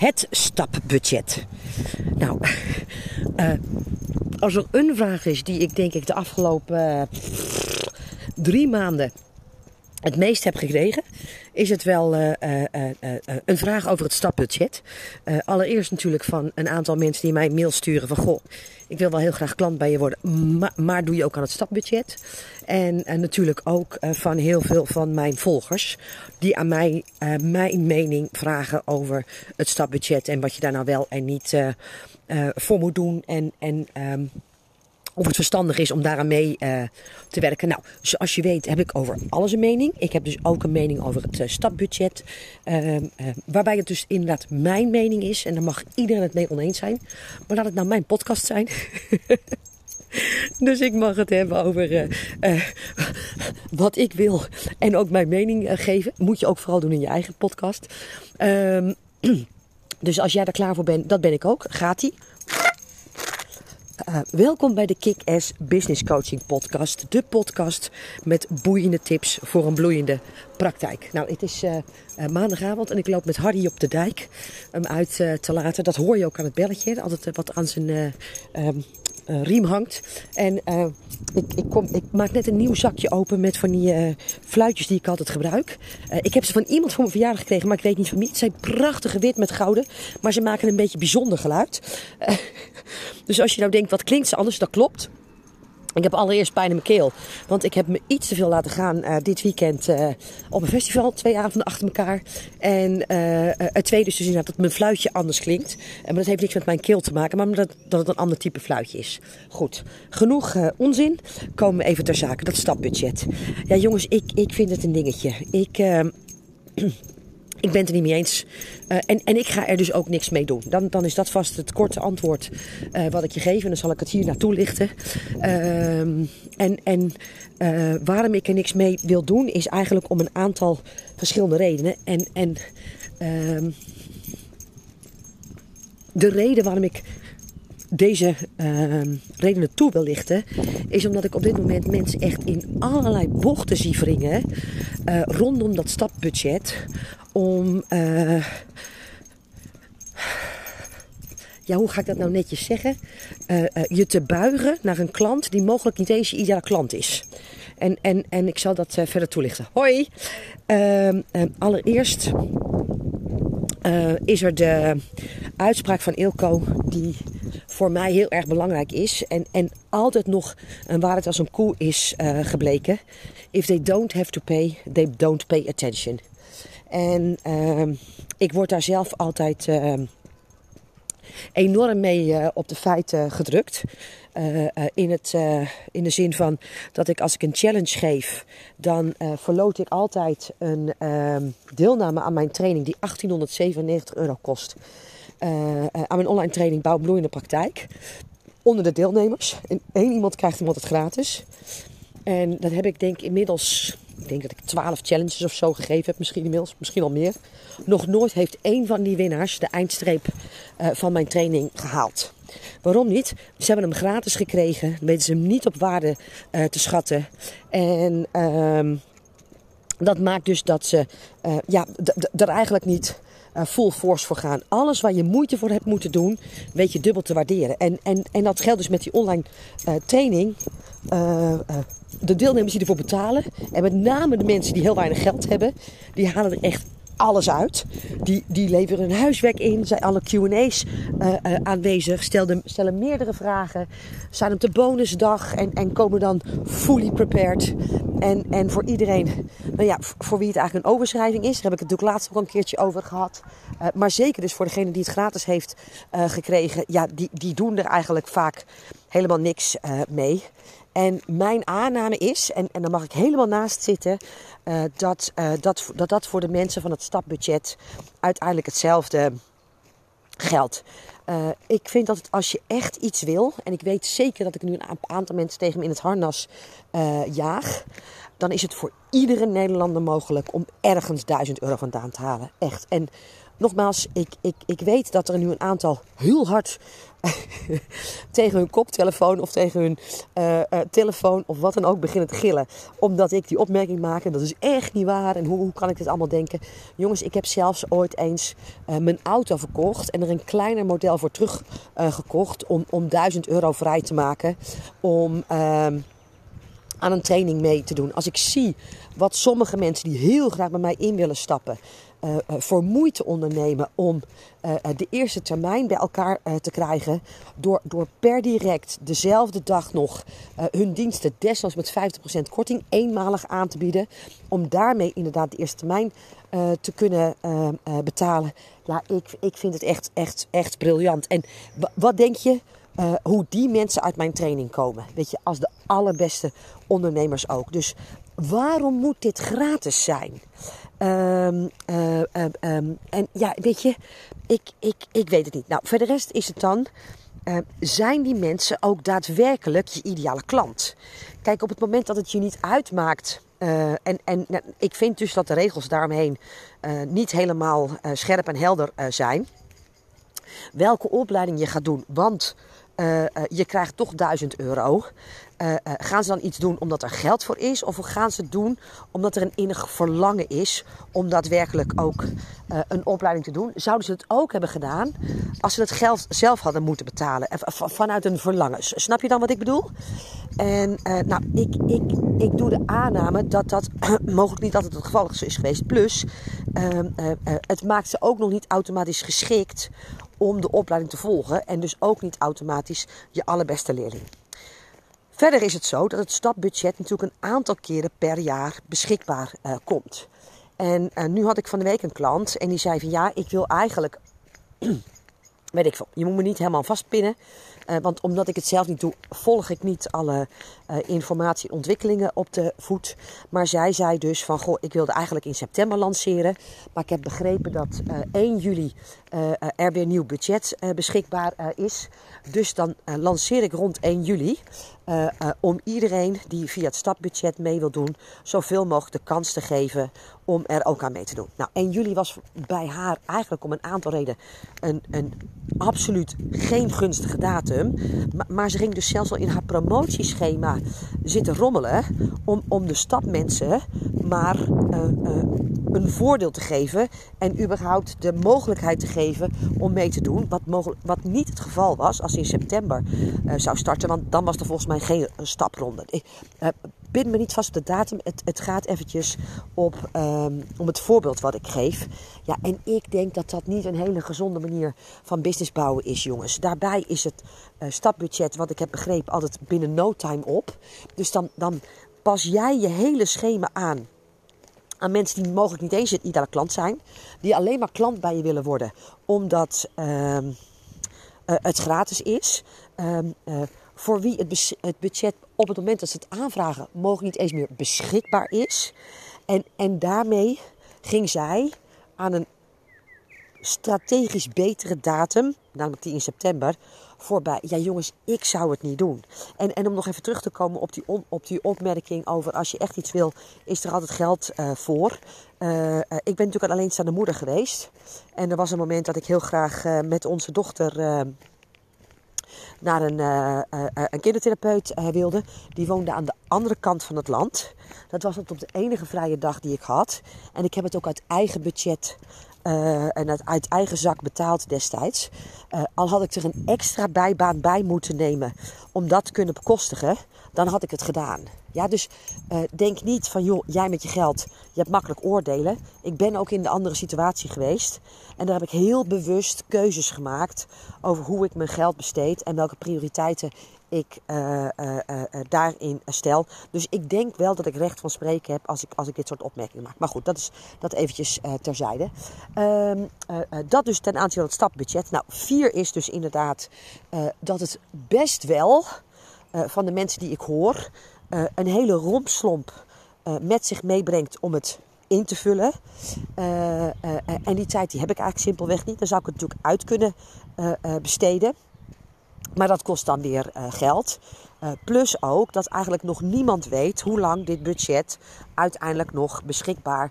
Het stapbudget. Nou, uh, als er een vraag is die ik denk ik de afgelopen uh, drie maanden het meest heb gekregen, is het wel uh, uh, uh, een vraag over het stapbudget. allereerst natuurlijk van een aantal mensen die mij mail sturen van goh, ik wil wel heel graag klant bij je worden, maar, doe je ook aan het stapbudget? En natuurlijk ook van heel veel van mijn volgers die aan mij mijn mening vragen over het stapbudget en wat je daar nou wel en niet voor moet doen en, en um, of het verstandig is om daaraan mee uh, te werken. Nou, zoals je weet heb ik over alles een mening. Ik heb dus ook een mening over het uh, stapbudget. Uh, waarbij het dus inderdaad mijn mening is. En daar mag iedereen het mee oneens zijn. Maar laat het nou mijn podcast zijn. dus ik mag het hebben over wat ik wil. En ook mijn mening geven. Moet je ook vooral doen in je eigen podcast. Ehm, dus als jij er klaar voor bent, dat ben ik ook. Gaat ie. Uh, welkom bij de Kick-Ass Business Coaching Podcast. De podcast met boeiende tips voor een bloeiende praktijk. Nou, het is uh, uh, maandagavond en ik loop met Harry op de dijk hem uit te laten. Dat hoor je ook aan het belletje. Altijd wat aan zijn um, riem hangt. En ik, ik, kom, ik, maak net een nieuw zakje open met van die fluitjes die ik altijd gebruik. ik heb ze van iemand voor mijn verjaardag gekregen, maar ik weet niet van wie. Het zijn prachtige wit met gouden, maar ze maken een beetje bijzonder geluid. dus als je nou denkt, wat klinkt ze anders? Dat klopt. Ik heb allereerst pijn in mijn keel. Want ik heb me iets te veel laten gaan uh, dit weekend uh, op een festival. Twee avonden achter elkaar. En uh, het tweede is dus inderdaad dat mijn fluitje anders klinkt. maar dat heeft niks met mijn keel te maken. Maar dat, dat het een ander type fluitje is. Goed. Genoeg onzin. Komen we even ter zake. Dat stapbudget. Ja jongens, ik, ik vind het een dingetje. Ik... Ik ben het er niet mee eens. Uh, en, en ik ga er dus ook niks mee doen. Dan, dan is dat vast het korte antwoord uh, wat ik je geef. En dan zal ik het hier naartoe lichten. Uh, en en uh, waarom ik er niks mee wil doen, is eigenlijk om een aantal verschillende redenen. En, en ehm, de reden waarom ik deze uh, redenen toe wil lichten, is omdat ik op dit moment mensen echt in allerlei bochten zie wringen rondom dat stapbudget om. Uh, ja, hoe ga ik dat nou netjes zeggen? Uh, je te buigen naar een klant die mogelijk niet eens je ideale klant is. En, en, en ik zal dat verder toelichten. Hoi! Ehm, allereerst is er de uitspraak van Ilko die voor mij heel erg belangrijk is. En, en altijd nog een waarheid als een koe is gebleken. If they don't have to pay, they don't pay attention. En uh, ik word daar zelf altijd uh, enorm mee uh, op de feiten gedrukt. in, het, in de zin van dat ik als ik een challenge geef, dan verloot ik altijd een ehm, deelname aan mijn training die 1897 euro kost. Aan mijn online training Bouw Bloeiende Praktijk. Onder de deelnemers. En één iemand krijgt hem altijd gratis. En dat heb ik denk inmiddels, ik denk dat ik 12 challenges of zo gegeven heb, misschien inmiddels, misschien al meer. Nog nooit heeft één van die winnaars de eindstreep uh, van mijn training gehaald. Waarom niet? Ze hebben hem gratis gekregen, weten ze hem niet op waarde uh, te schatten. En uh, dat maakt dus dat ze ja, er eigenlijk niet uh, full force voor gaan. Alles waar je moeite voor hebt moeten doen, weet je dubbel te waarderen. En, en, en dat geldt dus met die online training. Uh, de deelnemers die ervoor betalen, en met name de mensen die heel weinig geld hebben, die halen er echt alles uit. Die, die leveren hun huiswerk in, zijn alle QA's uh, aanwezig, stellen, stellen meerdere vragen, zijn op de bonusdag en, en komen dan fully prepared. En, en voor iedereen, nou ja, voor wie het eigenlijk een overschrijving is, daar heb ik het natuurlijk laatst ook een keertje over gehad. Maar zeker dus voor degene die het gratis heeft gekregen, ja, die, die doen er eigenlijk vaak helemaal niks mee. En mijn aanname is, en, en daar mag ik helemaal naast zitten, uh, dat, uh, dat, dat dat voor de mensen van het stapbudget uiteindelijk hetzelfde geldt. Uh, ik vind dat het, als je echt iets wil, en ik weet zeker dat ik nu een aantal mensen tegen me in het harnas jaag, dan is het voor iedere Nederlander mogelijk om ergens 1000 euro vandaan te halen. Echt. En nogmaals, ik, ik, ik weet dat er nu een aantal heel hard tegen hun koptelefoon of tegen hun uh, uh, telefoon of wat dan ook beginnen te gillen. Omdat ik die opmerking maak en dat is echt niet waar. En hoe, hoe kan ik dit allemaal denken? Jongens, ik heb zelfs ooit eens uh, mijn auto verkocht en er een kleiner model voor teruggekocht om, om 1000 euro vrij te maken. Om ehm, aan een training mee te doen. Als ik zie wat sommige mensen die heel graag bij mij in willen stappen, uh, voor moeite ondernemen om uh, de eerste termijn bij elkaar te krijgen. Door, door per direct dezelfde dag nog hun diensten, desnoods met 50% korting, eenmalig aan te bieden. Om daarmee inderdaad de eerste termijn te kunnen betalen. Ja, ik, ik vind het echt, echt, echt briljant. En wat denk je? Uh, hoe die mensen uit mijn training komen. Weet je, als de allerbeste ondernemers ook. Dus waarom moet dit gratis zijn? Um, uh, um, en ja, weet je, ik, ik, ik weet het niet. Nou, voor de rest is het dan. Uh, zijn die mensen ook daadwerkelijk je ideale klant? Kijk, op het moment dat het je niet uitmaakt. En en nou, ik vind dus dat de regels daaromheen niet helemaal scherp en helder zijn. Welke opleiding je gaat doen. Want uh, uh, je krijgt toch 1000 euro. Uh, gaan ze dan iets doen omdat er geld voor is? Of gaan ze het doen omdat er een innig verlangen is om daadwerkelijk ook een opleiding te doen? Zouden ze het ook hebben gedaan als ze het geld zelf hadden moeten betalen? Vanuit een verlangen. Snap je dan wat ik bedoel? En nou, ik, ik, ik doe de aanname dat dat mogelijk niet altijd het geval is geweest. Plus, ehm, het maakt ze ook nog niet automatisch geschikt om de opleiding te volgen en dus ook niet automatisch je allerbeste leerling. Verder is het zo dat het stapbudget natuurlijk een aantal keren per jaar beschikbaar komt. En nu had ik van de week een klant en die zei van ja, ik wil eigenlijk, weet ik veel, je moet me niet helemaal vastpinnen. Uh, want omdat ik het zelf niet doe, volg ik niet alle uh, informatieontwikkelingen op de voet. Maar zij zei dus van, goh, ik wilde eigenlijk in september lanceren. Maar ik heb begrepen dat uh, 1 juli er weer nieuw budget beschikbaar is. Dus dan lanceer ik rond 1 juli. om iedereen die via het stapbudget mee wil doen, zoveel mogelijk de kans te geven om er ook aan mee te doen. Nou, 1 juli was bij haar eigenlijk om een aantal redenen een, een absoluut geen gunstige datum. Maar, ze ging dus zelfs al in haar promotieschema zitten rommelen om, om de stapmensen maar uh, uh, een voordeel te geven en überhaupt de mogelijkheid te geven om mee te doen. Wat, wat niet het geval was als ze in september uh, zou starten, want dan was er volgens mij geen stapronde. Bind me niet vast op de datum. Het, het gaat eventjes op, um, om het voorbeeld wat ik geef. Ja, en ik denk dat dat niet een hele gezonde manier van business bouwen is, jongens. Daarbij is het uh, stapbudget, wat ik heb begrepen, altijd binnen no time op. Dus dan, dan pas jij je hele schema aan aan mensen die mogelijk niet eens het ideale klant zijn. Die alleen maar klant bij je willen worden omdat uh, uh, het gratis is. Uh, voor wie het, het, budget op het moment dat ze het aanvragen mogelijk niet eens meer beschikbaar is. En, en daarmee ging zij aan een strategisch betere datum, namelijk die in september, voorbij. Ja, jongens, ik zou het niet doen. En, en om nog even terug te komen op die, op die opmerking over als je echt iets wil, is er altijd geld uh, voor. Uh, uh, ik ben natuurlijk een alleenstaande moeder geweest. En er was een moment dat ik heel graag met onze dochter naar een, uh, uh, een kindertherapeut wilde. Die woonde aan de andere kant van het land. Dat was op de enige vrije dag die ik had. En ik heb het ook uit eigen budget uh, en uit, uit, eigen zak betaald destijds. Uh, al had ik er een extra bijbaan bij moeten nemen om dat te kunnen bekostigen, dan had ik het gedaan. Ja, dus uh, denk niet van joh, jij met je geld, je hebt makkelijk oordelen. Ik ben ook in de andere situatie geweest. En daar heb ik heel bewust keuzes gemaakt over hoe ik mijn geld besteed en welke prioriteiten ik uh, uh, daarin stel. Dus ik denk wel dat ik recht van spreken heb als ik, als ik dit soort opmerkingen maak. Maar goed, dat is dat eventjes terzijde. Ehm, dat dus ten aanzien van het stapbudget. Nou, vier is dus inderdaad dat het best wel van de mensen die ik hoor een hele rompslomp met zich meebrengt om het in te vullen. En die tijd die heb ik eigenlijk simpelweg niet. Dan zou ik het natuurlijk uit kunnen besteden. Maar dat kost dan weer geld. plus ook dat eigenlijk nog niemand weet hoe lang dit budget uiteindelijk nog beschikbaar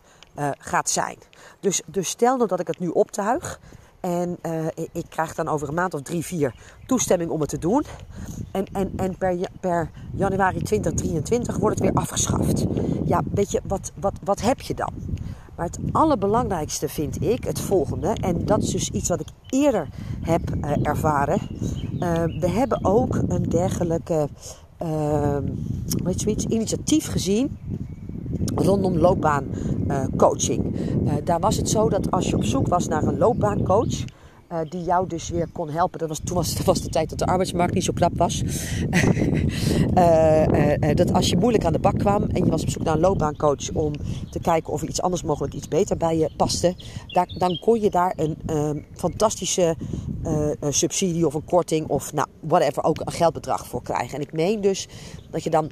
gaat zijn. Dus, dus stel nou dat ik het nu optuig. En ik, krijg dan over een maand of drie, vier toestemming om het te doen. En, en, en per, per januari 2023 wordt het weer afgeschaft. Ja, weet je, wat, wat, wat heb je dan? Maar het allerbelangrijkste vind ik het volgende. En dat is dus iets wat ik eerder heb uh, ervaren. Uh, we hebben ook een dergelijke weet zoiets, initiatief gezien rondom loopbaancoaching. daar was het zo dat als je op zoek was naar een loopbaancoach uh, die jou dus weer kon helpen. Dat was, toen was, de tijd dat de arbeidsmarkt niet zo knap was. uh, uh, dat als je moeilijk aan de bak kwam en je was op zoek naar een loopbaancoach om te kijken of er iets anders mogelijk iets beter bij je paste, daar, dan kon je daar een ehm, fantastische subsidie of een korting of nou, whatever ook een geldbedrag voor krijgen. En ik meen dus dat je dan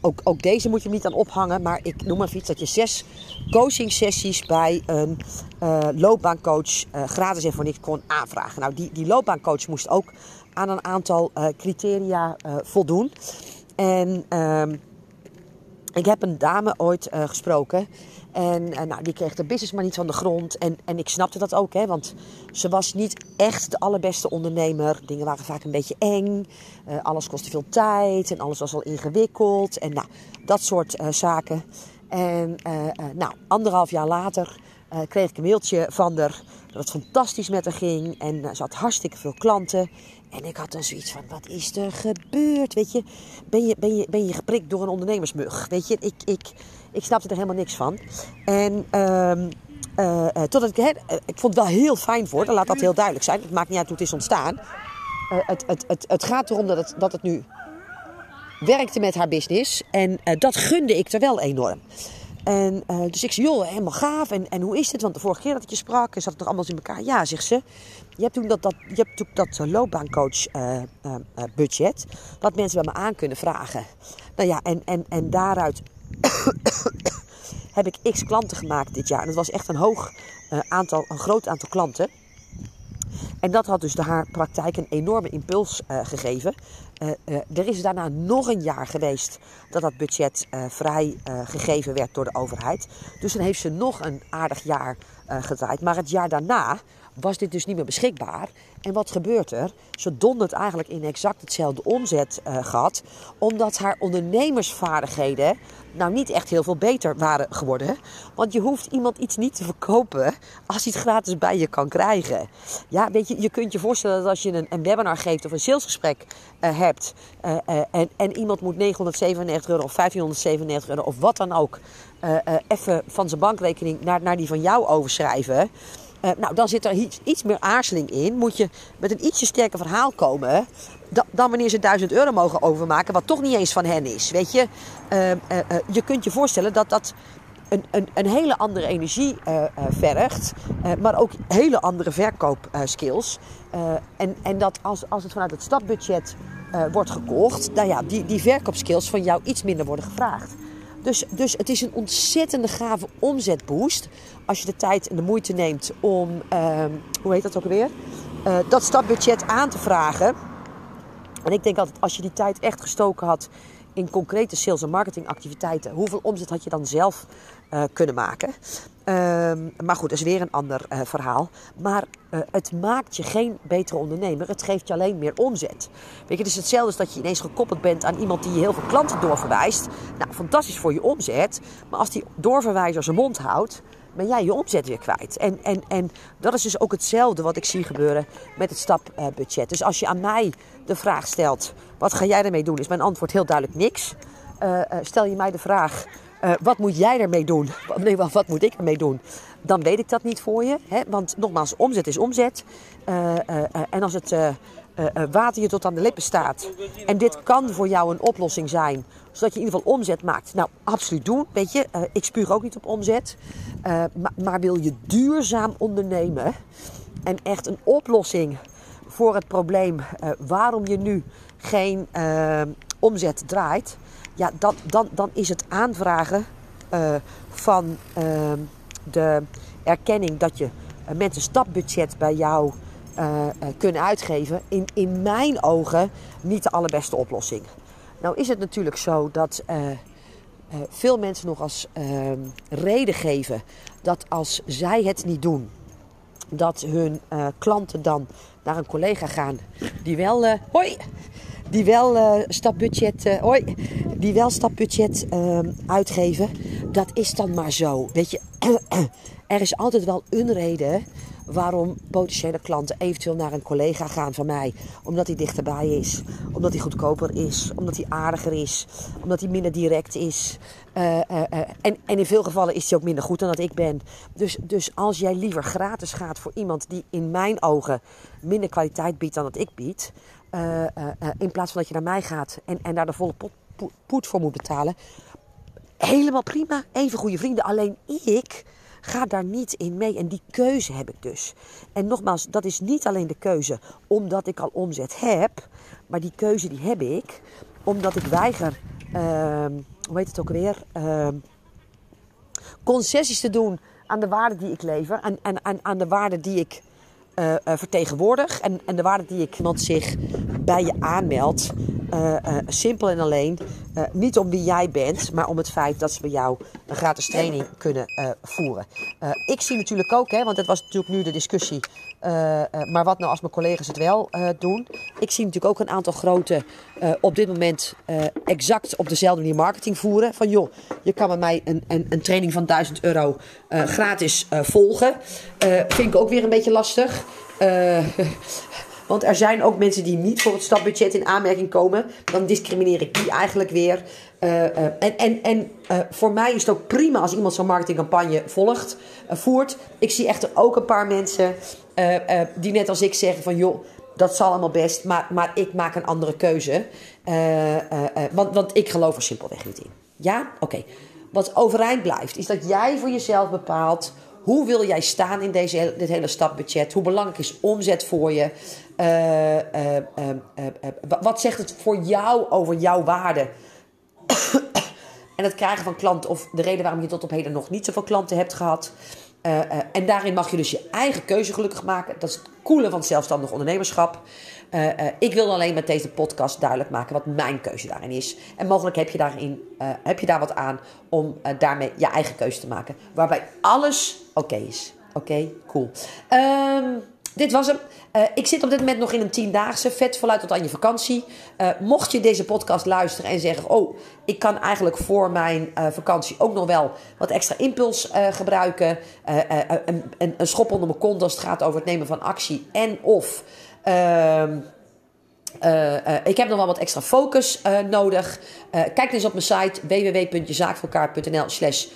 ook, ook deze moet je niet aan ophangen. Maar ik noem maar iets dat je zes coaching sessies bij een uh, loopbaancoach uh, gratis en voor niks kon aanvragen. Nou, die, die loopbaancoach moest ook aan een aantal uh, criteria voldoen. En ehm, ik heb een dame ooit gesproken. En uh, nou, die kreeg de business maar niet van de grond. En, en ik snapte dat ook, hè, want ze was niet echt de allerbeste ondernemer. Dingen waren vaak een beetje eng. Uh, alles kostte veel tijd en alles was al ingewikkeld. En nou, dat soort zaken. En nou, anderhalf jaar later kreeg ik een mailtje van haar dat het fantastisch met haar ging. En ze had hartstikke veel klanten. En ik had dan zoiets van, wat is er gebeurd? Weet je, ben je, ben je, ben je geprikt door een ondernemersmug? Weet je, ik, ik, ik snapte er helemaal niks van. En um, uh, totdat ik, he, ik vond het wel heel fijn voor, dan laat dat heel duidelijk zijn. Het maakt niet uit hoe het is ontstaan. Het, het, het, het gaat erom dat het, dat het nu werkte met haar business. En dat gunde ik er wel enorm. En uh, dus ik zei, joh, helemaal gaaf. En, en hoe is dit? Want de vorige keer dat ik je sprak, zat het toch allemaal in elkaar? Ja, zegt ze. Je hebt toen dat, dat, je hebt toen dat loopbaancoach uh, uh, budget. Dat mensen bij me aan kunnen vragen. Nou ja, en, en, en daaruit heb ik x klanten gemaakt dit jaar. En het was echt een hoog aantal, een groot aantal klanten. En dat had dus de haar praktijk een enorme impuls uh, gegeven. Uh, er is daarna nog een jaar geweest dat dat budget vrij gegeven werd door de overheid. Dus dan heeft ze nog een aardig jaar gedraaid. Maar het jaar daarna was dit dus niet meer beschikbaar. En wat gebeurt er? Ze dondert eigenlijk in exact hetzelfde omzetgat, omdat haar ondernemersvaardigheden nou niet echt heel veel beter waren geworden. Want je hoeft iemand iets niet te verkopen als hij het gratis bij je kan krijgen. Ja, weet je, je kunt je voorstellen dat als je een, een webinar geeft of een salesgesprek uh, hebt uh, uh, en, en iemand moet 997 euro of 1597 euro of wat dan ook even van zijn bankrekening naar, naar die van jou overschrijven. Uh, nou, dan zit er iets, meer aarzeling in. Moet je met een ietsje sterker verhaal komen. Dan wanneer ze 1000 euro mogen overmaken, wat toch niet eens van hen is. Weet je, uh, uh, je kunt je voorstellen dat dat een, een, een hele andere energie vergt. maar ook hele andere verkoopskills. en, en dat als, als het vanuit het stapbudget wordt gekocht, nou ja, die, die verkoopskills van jou iets minder worden gevraagd. Dus, dus het is een ontzettende gave omzetboost. Als je de tijd en de moeite neemt om, uh, hoe heet dat ook alweer? Uh, dat stapbudget aan te vragen. En ik denk altijd, als je die tijd echt gestoken had in concrete sales- en marketingactiviteiten, hoeveel omzet had je dan zelf uh, kunnen maken? Um, maar goed, dat is weer een ander uh, verhaal. Maar uh, het maakt je geen betere ondernemer. Het geeft je alleen meer omzet. Weet je, het is hetzelfde als dat je ineens gekoppeld bent aan iemand die je heel veel klanten doorverwijst. Nou, fantastisch voor je omzet. Maar als die doorverwijzer zijn mond houdt, ben jij je omzet weer kwijt. En, en, en dat is dus ook hetzelfde wat ik zie gebeuren met het stapbudget. Dus als je aan mij de vraag stelt, wat ga jij ermee doen? Is mijn antwoord heel duidelijk niks. Uh, stel je mij de vraag, uh, wat moet jij ermee doen? Nee, wat moet ik ermee doen? Dan weet ik dat niet voor je. Hè? Want nogmaals, omzet is omzet. Uh, uh, en als het water je tot aan de lippen staat. En dit kan voor jou een oplossing zijn. Zodat je in ieder geval omzet maakt. Nou, absoluut doen. Weet je, ik spuug ook niet op omzet. Maar, maar, wil je duurzaam ondernemen. En echt een oplossing voor het probleem waarom je nu geen omzet draait ja, dan, dan, dan is het aanvragen uh, van uh, de erkenning dat je uh, mensen stapbudget bij jou kunnen uitgeven, in, in mijn ogen niet de allerbeste oplossing. Nou is het natuurlijk zo dat veel mensen nog als ehm, reden geven dat als zij het niet doen, dat hun klanten dan naar een collega gaan die wel, hoi, die wel stapbudget, hoi, die wel stapbudget ehm, uitgeven. Dat is dan maar zo. Weet je, er is altijd wel een reden waarom potentiële klanten eventueel naar een collega gaan van mij. Omdat hij dichterbij is, omdat hij goedkoper is, omdat hij aardiger is, omdat hij minder direct is. Uh, uh, uh, en, en, in veel gevallen is hij ook minder goed dan dat ik ben. Dus, dus als jij liever gratis gaat voor iemand die in mijn ogen minder kwaliteit biedt dan dat ik bied. in plaats van dat je naar mij gaat en, en daar de volle pot, poet voor moet betalen. Helemaal prima, even goede vrienden. Alleen ik Ga daar niet in mee. En die keuze heb ik dus. En nogmaals, dat is niet alleen de keuze omdat ik al omzet heb. Maar die keuze die heb ik omdat ik weiger, uh, hoe heet het ook weer, uh, concessies te doen aan de waarde die ik lever. En, en aan de waarde die ik uh, vertegenwoordig. En, en de waarde die ik iemand zich bij je aanmeldt. Uh, simpel en alleen. niet om wie jij bent, maar om het feit dat ze bij jou een gratis training kunnen voeren. ik zie natuurlijk ook, hè, want dat was natuurlijk nu de discussie. maar wat nou als mijn collega's het wel doen? Ik zie natuurlijk ook een aantal grote op dit moment exact op dezelfde manier marketing voeren. Van joh, je kan met mij een, een, een training van 1000 euro gratis volgen. vind ik ook weer een beetje lastig. Want er zijn ook mensen die niet voor het stapbudget in aanmerking komen. Dan discrimineer ik die eigenlijk weer. Uh, uh, en en, en voor mij is het ook prima als iemand zo'n marketingcampagne volgt, voert. Ik zie echter ook een paar mensen die net als ik zeggen van joh, dat zal allemaal best, maar, maar ik maak een andere keuze. want, want ik geloof er simpelweg niet in. Ja? Oké. Wat overeind blijft, is dat jij voor jezelf bepaalt hoe wil jij staan in deze, dit hele stapbudget? Hoe belangrijk is omzet voor je? Uh, uh, uh, wat zegt het voor jou over jouw waarde? en het krijgen van klanten, of de reden waarom je tot op heden nog niet zoveel klanten hebt gehad. en daarin mag je dus je eigen keuze gelukkig maken. Dat is het coole van zelfstandig ondernemerschap. Uh, uh, ik wil alleen met deze podcast duidelijk maken wat mijn keuze daarin is. En mogelijk heb je, daarin, uh, heb je daar wat aan om daarmee je eigen keuze te maken. Waarbij alles oké is. Oké, cool. Um, dit was hem. ik zit op dit moment nog in een tiendaagse. Vet voluit tot aan je vakantie. mocht je deze podcast luisteren en zeggen: Oh, ik kan eigenlijk voor mijn vakantie ook nog wel wat extra impuls gebruiken. een, een schop onder mijn kont als het gaat over het nemen van actie. En of Uh, uh, ik heb nog wel wat extra focus uh, nodig. kijk eens op mijn site www.jezaakvoorkaart.nl slash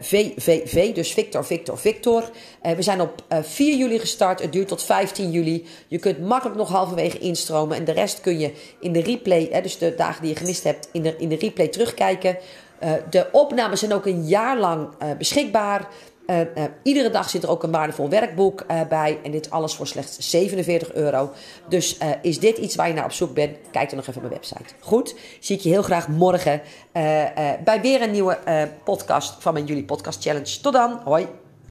VVV, dus Victor, Victor, Victor. we zijn op 4 juli gestart. Het duurt tot 15 juli. Je kunt makkelijk nog halverwege instromen. En de rest kun je in de replay, dus de dagen die je gemist hebt, in de, in de replay terugkijken. de opnames zijn ook een jaar lang beschikbaar. Uh, uh, iedere dag zit er ook een waardevol werkboek uh, bij. En dit alles voor slechts 47 euro. Dus is dit iets waar je naar op zoek bent? Kijk dan nog even op mijn website. Goed, zie ik je heel graag morgen bij weer een nieuwe podcast van mijn Jullie Podcast Challenge. Tot dan, hoi!